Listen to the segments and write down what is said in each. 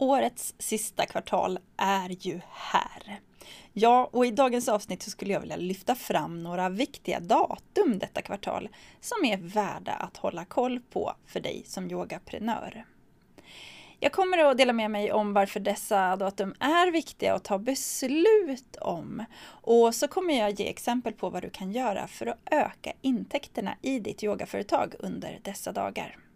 Årets sista kvartal är ju här. Ja, och i dagens avsnitt så skulle jag vilja lyfta fram några viktiga datum detta kvartal som är värda att hålla koll på för dig som yogaprenör. Jag kommer att dela med mig om varför dessa datum är viktiga att ta beslut om. Och så kommer jag ge exempel på vad du kan göra för att öka intäkterna i ditt yogaföretag under dessa dagar.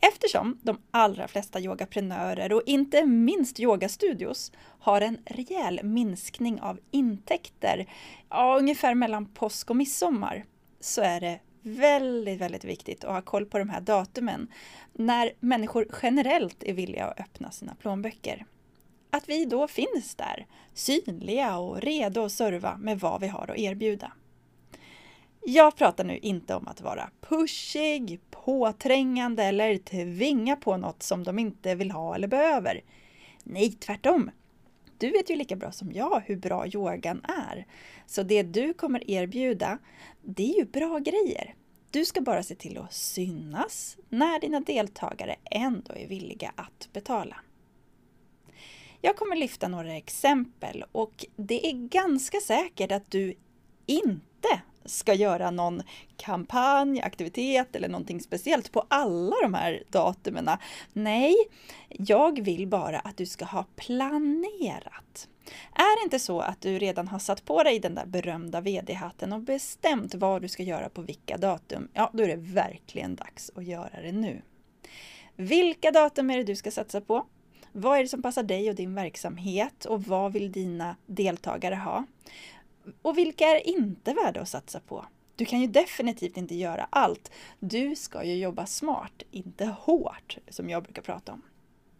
Eftersom de allra flesta yogaprenörer och inte minst yogastudios har en rejäl minskning av intäkter, ja, ungefär mellan påsk och midsommar, så är det väldigt, väldigt viktigt att ha koll på de här datumen när människor generellt är villiga att öppna sina plånböcker. Att vi då finns där, synliga och redo att serva med vad vi har att erbjuda. Jag pratar nu inte om att vara pushig, påträngande eller tvinga på något som de inte vill ha eller behöver. Nej, tvärtom. Du vet ju lika bra som jag hur bra yogan är. Så det du kommer erbjuda, det är ju bra grejer. Du ska bara se till att synas när dina deltagare ändå är villiga att betala. Jag kommer lyfta några exempel och det är ganska säkert att du inte ska göra någon kampanj, aktivitet eller någonting speciellt på alla de här datumen. Nej, jag vill bara att du ska ha planerat. Är det inte så att du redan har satt på dig den där berömda VD-hatten och bestämt vad du ska göra på vilka datum, ja då är det verkligen dags att göra det nu. Vilka datum är det du ska satsa på? Vad är det som passar dig och din verksamhet och vad vill dina deltagare ha? Och vilka är inte värda att satsa på? Du kan ju definitivt inte göra allt. Du ska ju jobba smart, inte hårt, som jag brukar prata om.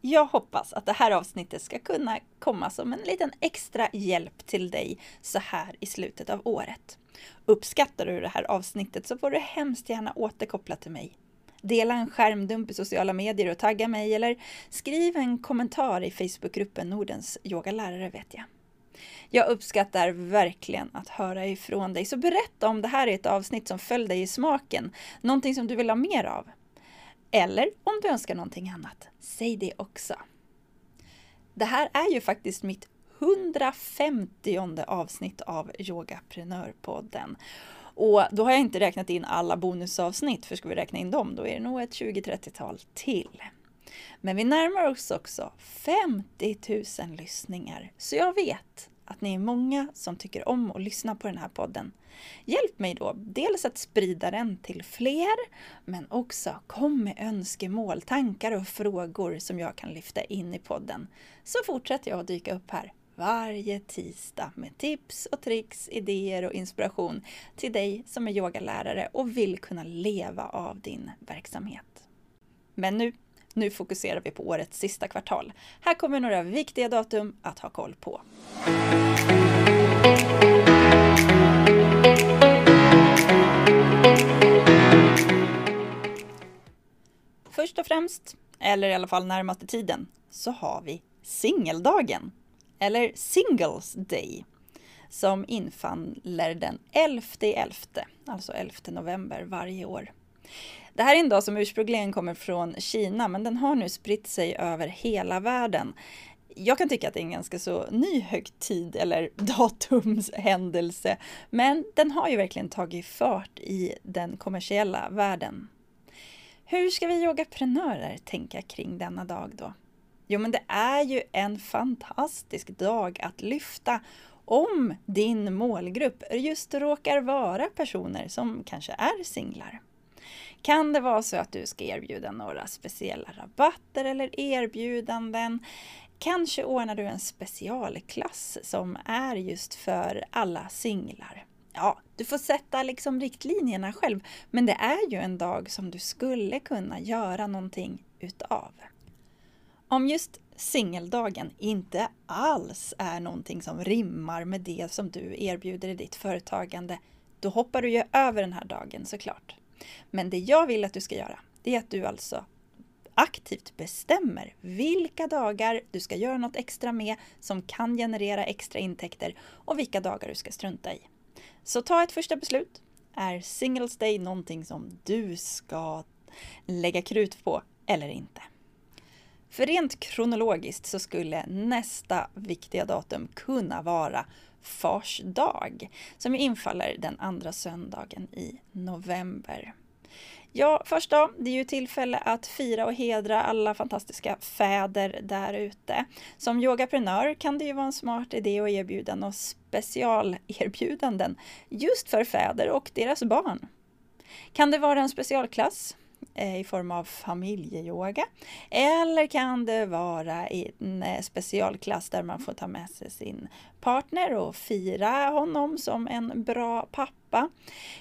Jag hoppas att det här avsnittet ska kunna komma som en liten extra hjälp till dig så här i slutet av året. Uppskattar du det här avsnittet så får du hemskt gärna återkoppla till mig. Dela en skärmdump i sociala medier och tagga mig eller skriv en kommentar i Facebookgruppen Nordens yogalärare vet jag. Jag uppskattar verkligen att höra ifrån dig, så berätta om det här är ett avsnitt som föll dig i smaken, någonting som du vill ha mer av. Eller om du önskar någonting annat, säg det också. Det här är ju faktiskt mitt 150 avsnitt av Yogaprenörpodden. Och då har jag inte räknat in alla bonusavsnitt, för ska vi räkna in dem, då är det nog ett 20-30-tal till. Men vi närmar oss också 50 000 lyssningar, så jag vet att ni är många som tycker om att lyssna på den här podden. Hjälp mig då dels att sprida den till fler, men också kom med önskemål, tankar och frågor som jag kan lyfta in i podden. Så fortsätter jag att dyka upp här varje tisdag med tips och tricks, idéer och inspiration till dig som är yogalärare och vill kunna leva av din verksamhet. Men nu nu fokuserar vi på årets sista kvartal. Här kommer några viktiga datum att ha koll på. Först och främst, eller i alla fall närmaste tiden, så har vi singeldagen. Eller Singles Day som infaller den 11.11, alltså 11 november varje år. Det här är en dag som ursprungligen kommer från Kina men den har nu spritt sig över hela världen. Jag kan tycka att det är en ganska så ny högtid eller datumshändelse men den har ju verkligen tagit fart i den kommersiella världen. Hur ska vi yogaprenörer tänka kring denna dag då? Jo, men det är ju en fantastisk dag att lyfta om din målgrupp just råkar vara personer som kanske är singlar. Kan det vara så att du ska erbjuda några speciella rabatter eller erbjudanden? Kanske ordnar du en specialklass som är just för alla singlar. Ja, du får sätta liksom riktlinjerna själv, men det är ju en dag som du skulle kunna göra någonting utav. Om just singeldagen inte alls är någonting som rimmar med det som du erbjuder i ditt företagande, då hoppar du ju över den här dagen såklart. Men det jag vill att du ska göra, det är att du alltså aktivt bestämmer vilka dagar du ska göra något extra med som kan generera extra intäkter och vilka dagar du ska strunta i. Så ta ett första beslut. Är Singles Day någonting som du ska lägga krut på eller inte? För rent kronologiskt så skulle nästa viktiga datum kunna vara Fars dag, som infaller den andra söndagen i november. Ja, först då, det är ju tillfälle att fira och hedra alla fantastiska fäder där ute. Som yogaprenör kan det ju vara en smart idé att erbjuda några specialerbjudanden just för fäder och deras barn. Kan det vara en specialklass Eh, i form av familjeyoga. Eller kan det vara i en eh, specialklass där man får ta med sig sin partner och fira honom som en bra pappa.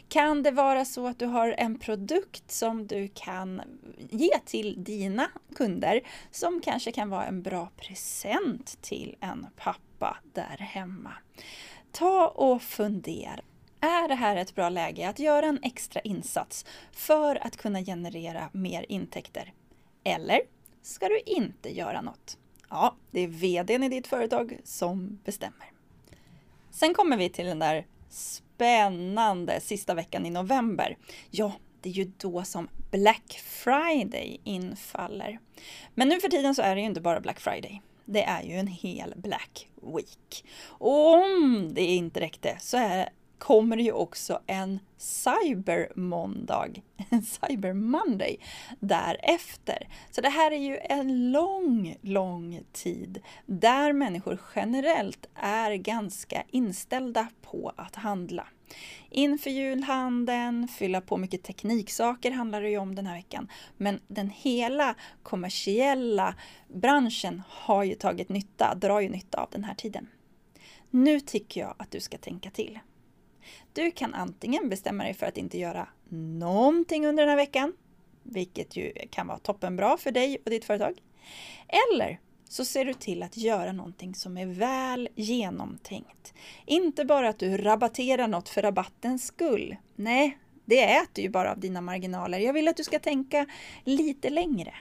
Kan det vara så att du har en produkt som du kan ge till dina kunder som kanske kan vara en bra present till en pappa där hemma. Ta och fundera är det här ett bra läge att göra en extra insats för att kunna generera mer intäkter? Eller ska du inte göra något? Ja, det är VDn i ditt företag som bestämmer. Sen kommer vi till den där spännande sista veckan i november. Ja, det är ju då som Black Friday infaller. Men nu för tiden så är det ju inte bara Black Friday. Det är ju en hel Black Week. Och om det inte räckte så är kommer det ju också en cybermåndag, en cyber Monday därefter. Så det här är ju en lång, lång tid där människor generellt är ganska inställda på att handla. Inför julhandeln, fylla på mycket tekniksaker handlar det ju om den här veckan. Men den hela kommersiella branschen har ju tagit nytta, drar ju nytta av den här tiden. Nu tycker jag att du ska tänka till. Du kan antingen bestämma dig för att inte göra någonting under den här veckan, vilket ju kan vara toppenbra för dig och ditt företag. Eller så ser du till att göra någonting som är väl genomtänkt. Inte bara att du rabatterar något för rabattens skull. Nej, det äter ju bara av dina marginaler. Jag vill att du ska tänka lite längre.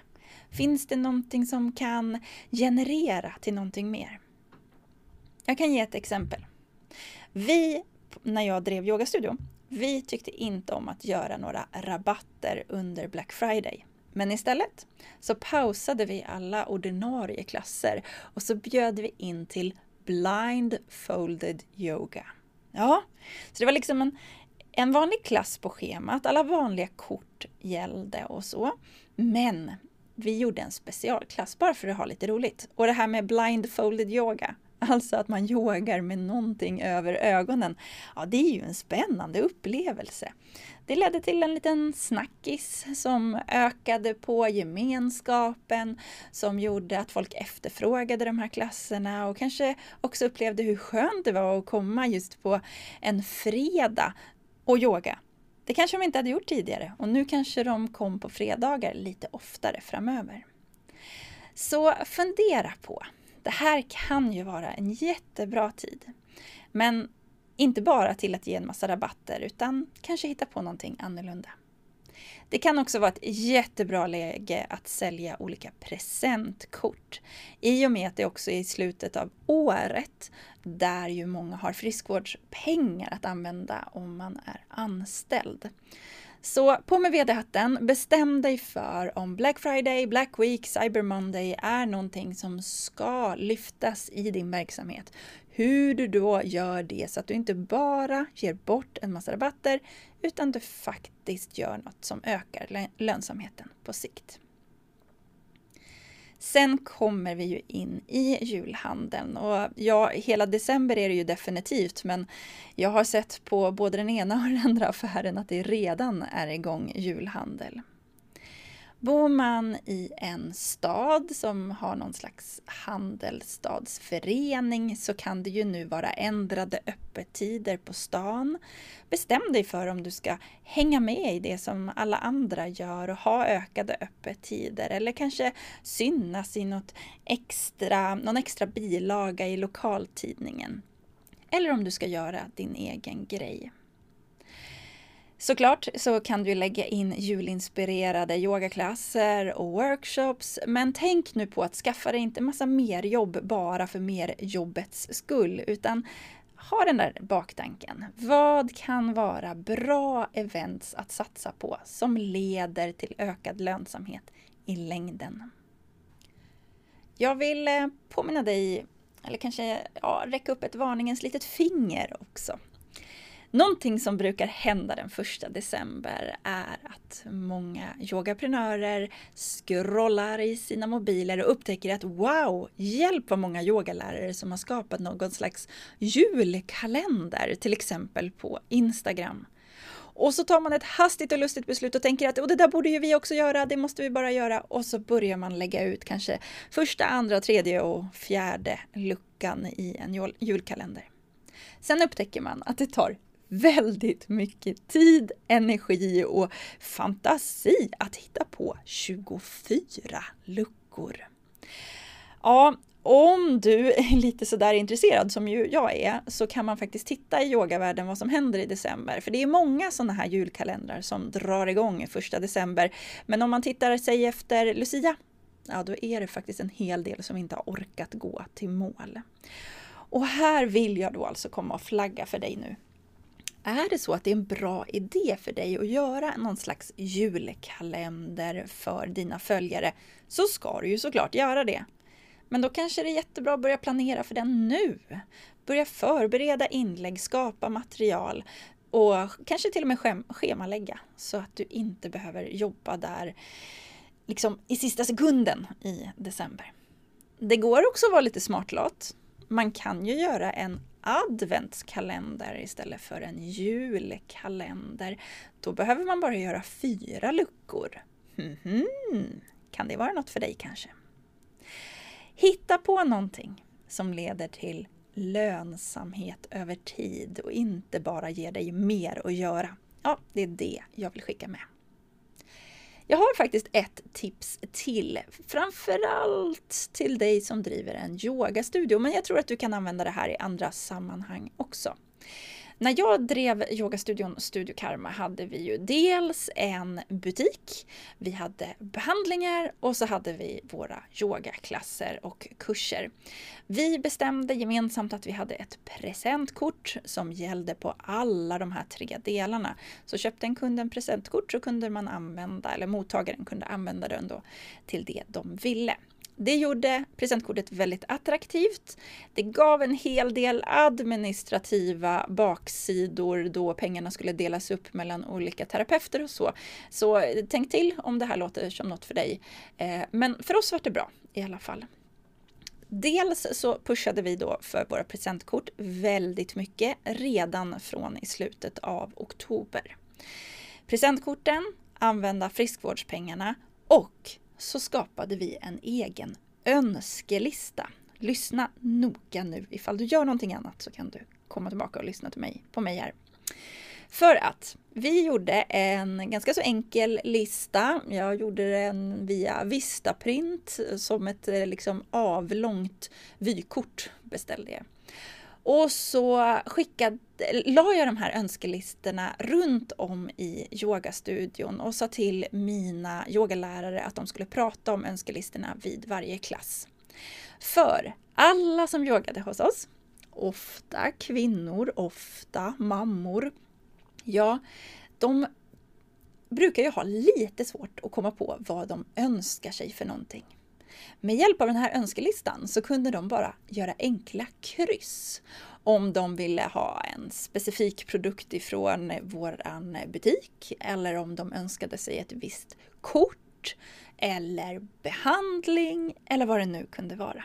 Finns det någonting som kan generera till någonting mer? Jag kan ge ett exempel. Vi när jag drev yogastudio, vi tyckte inte om att göra några rabatter under Black Friday. Men istället så pausade vi alla ordinarie klasser och så bjöd vi in till blindfolded yoga. Ja, så det var liksom en, en vanlig klass på schemat, alla vanliga kort gällde och så. Men vi gjorde en specialklass bara för att ha lite roligt. Och det här med blindfolded yoga, Alltså att man yogar med någonting över ögonen. Ja, det är ju en spännande upplevelse. Det ledde till en liten snackis som ökade på gemenskapen, som gjorde att folk efterfrågade de här klasserna och kanske också upplevde hur skönt det var att komma just på en fredag och yoga. Det kanske de inte hade gjort tidigare och nu kanske de kom på fredagar lite oftare framöver. Så fundera på det här kan ju vara en jättebra tid. Men inte bara till att ge en massa rabatter utan kanske hitta på någonting annorlunda. Det kan också vara ett jättebra läge att sälja olika presentkort i och med att det också är i slutet av året där ju många har friskvårdspengar att använda om man är anställd. Så på med VD-hatten, bestäm dig för om Black Friday, Black Week, Cyber Monday är någonting som ska lyftas i din verksamhet. Hur du då gör det så att du inte bara ger bort en massa rabatter utan du faktiskt gör något som ökar lönsamheten på sikt. Sen kommer vi ju in i julhandeln och ja, hela december är det ju definitivt men jag har sett på både den ena och den andra affären att det redan är igång julhandel. Bor man i en stad som har någon slags handelsstadsförening så kan det ju nu vara ändrade öppettider på stan. Bestäm dig för om du ska hänga med i det som alla andra gör och ha ökade öppettider eller kanske synas i något extra, någon extra bilaga i lokaltidningen. Eller om du ska göra din egen grej. Såklart så kan du lägga in julinspirerade yogaklasser och workshops, men tänk nu på att skaffa dig inte massa mer jobb bara för mer jobbets skull, utan ha den där baktanken. Vad kan vara bra events att satsa på som leder till ökad lönsamhet i längden? Jag vill eh, påminna dig, eller kanske ja, räcka upp ett varningens litet finger också. Någonting som brukar hända den första december är att många yogaprenörer scrollar i sina mobiler och upptäcker att wow, hjälp vad många yogalärare som har skapat någon slags julkalender, till exempel på Instagram. Och så tar man ett hastigt och lustigt beslut och tänker att och det där borde ju vi också göra, det måste vi bara göra. Och så börjar man lägga ut kanske första, andra, tredje och fjärde luckan i en julkalender. Sen upptäcker man att det tar väldigt mycket tid, energi och fantasi att hitta på 24 luckor. Ja, om du är lite sådär intresserad som ju jag är så kan man faktiskt titta i yogavärlden vad som händer i december. För det är många sådana här julkalendrar som drar igång första december. Men om man tittar sig efter Lucia, ja då är det faktiskt en hel del som inte har orkat gå till mål. Och här vill jag då alltså komma och flagga för dig nu är det så att det är en bra idé för dig att göra någon slags julkalender för dina följare så ska du ju såklart göra det. Men då kanske det är jättebra att börja planera för den nu. Börja förbereda inlägg, skapa material och kanske till och med schemalägga så att du inte behöver jobba där liksom i sista sekunden i december. Det går också att vara lite smartlat. Man kan ju göra en adventskalender istället för en julkalender. Då behöver man bara göra fyra luckor. Mm -hmm. Kan det vara något för dig kanske? Hitta på någonting som leder till lönsamhet över tid och inte bara ger dig mer att göra. Ja, det är det jag vill skicka med. Jag har faktiskt ett tips till, framförallt till dig som driver en yogastudio, men jag tror att du kan använda det här i andra sammanhang också. När jag drev yogastudion Studio Karma hade vi ju dels en butik, vi hade behandlingar och så hade vi våra yogaklasser och kurser. Vi bestämde gemensamt att vi hade ett presentkort som gällde på alla de här tre delarna. Så köpte en kund en presentkort så kunde man använda, eller mottagaren kunde använda den då till det de ville. Det gjorde presentkortet väldigt attraktivt. Det gav en hel del administrativa baksidor då pengarna skulle delas upp mellan olika terapeuter och så. Så tänk till om det här låter som något för dig. Eh, men för oss var det bra i alla fall. Dels så pushade vi då för våra presentkort väldigt mycket redan från i slutet av oktober. Presentkorten, använda friskvårdspengarna och så skapade vi en egen önskelista. Lyssna noga nu. Ifall du gör någonting annat så kan du komma tillbaka och lyssna till mig, på mig här. För att vi gjorde en ganska så enkel lista. Jag gjorde den via Vistaprint som ett eh, liksom avlångt vykort beställde jag. Och så skickade, la jag de här önskelistorna runt om i yogastudion och sa till mina yogalärare att de skulle prata om önskelistorna vid varje klass. För alla som yogade hos oss, ofta kvinnor, ofta mammor, ja, de brukar ju ha lite svårt att komma på vad de önskar sig för någonting. Med hjälp av den här önskelistan så kunde de bara göra enkla kryss om de ville ha en specifik produkt ifrån våran eh, butik eller om de önskade sig ett visst kort eller behandling eller vad det nu kunde vara.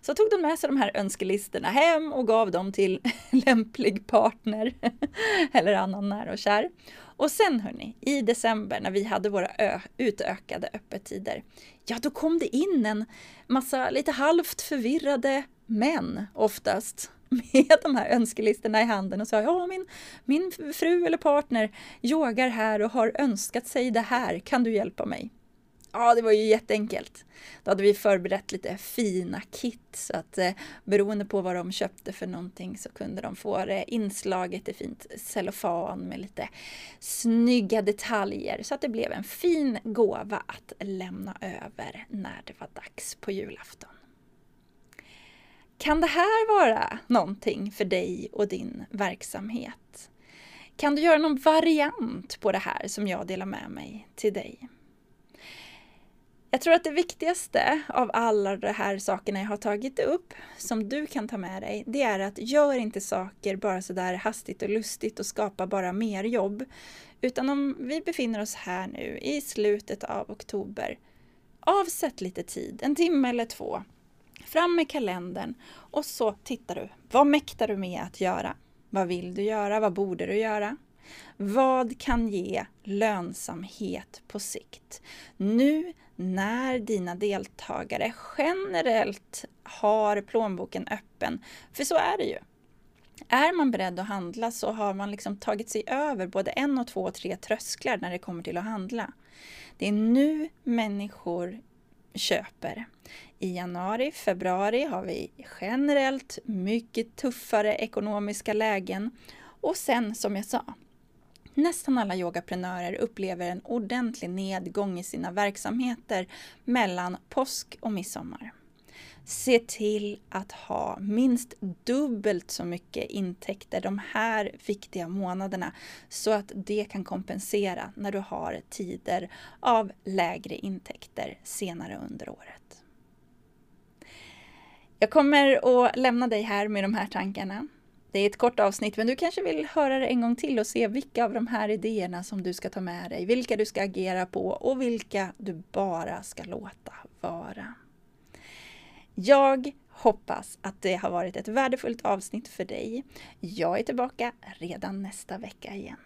Så tog de med sig de här önskelistorna hem och gav dem till lämplig partner eller annan nära och kär. Och sen hörni, i december när vi hade våra utökade öppettider, ja då kom det in en massa lite halvt förvirrade män oftast med de här önskelistorna i handen och sa ja, min, min fru eller partner yogar här och har önskat sig det här, kan du hjälpa mig? Ja, det var ju jätteenkelt. Då hade vi förberett lite fina kit så att eh, beroende på vad de köpte för någonting så kunde de få det inslaget i fint cellofan med lite snygga detaljer så att det blev en fin gåva att lämna över när det var dags på julafton. Kan det här vara någonting för dig och din verksamhet? Kan du göra någon variant på det här som jag delar med mig till dig? Jag tror att det viktigaste av alla de här sakerna jag har tagit upp som du kan ta med dig, det är att gör inte saker bara sådär hastigt och lustigt och skapa bara mer jobb. Utan om vi befinner oss här nu i slutet av oktober, avsätt lite tid, en timme eller två. Fram med kalendern och så tittar du. Vad mäktar du med att göra? Vad vill du göra? Vad borde du göra? Vad kan ge lönsamhet på sikt? Nu när dina deltagare generellt har plånboken öppen, för så är det ju. Är man beredd att handla så har man liksom tagit sig över både en och två och tre trösklar när det kommer till att handla. Det är nu människor köper. I januari, februari har vi generellt mycket tuffare ekonomiska lägen och sen som jag sa, Nästan alla yogaprenörer upplever en ordentlig nedgång i sina verksamheter mellan påsk och midsommar. Se till att ha minst dubbelt så mycket intäkter de här viktiga månaderna så att det kan kompensera när du har tider av lägre intäkter senare under året. Jag kommer att lämna dig här med de här tankarna. Det är ett kort avsnitt, men du kanske vill höra det en gång till och se vilka av de här idéerna som du ska ta med dig, vilka du ska agera på och vilka du bara ska låta vara. Jag hoppas att det har varit ett värdefullt avsnitt för dig. Jag är tillbaka redan nästa vecka igen.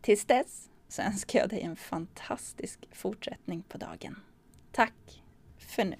Tills dess så önskar jag dig en fantastisk fortsättning på dagen. Tack för nu!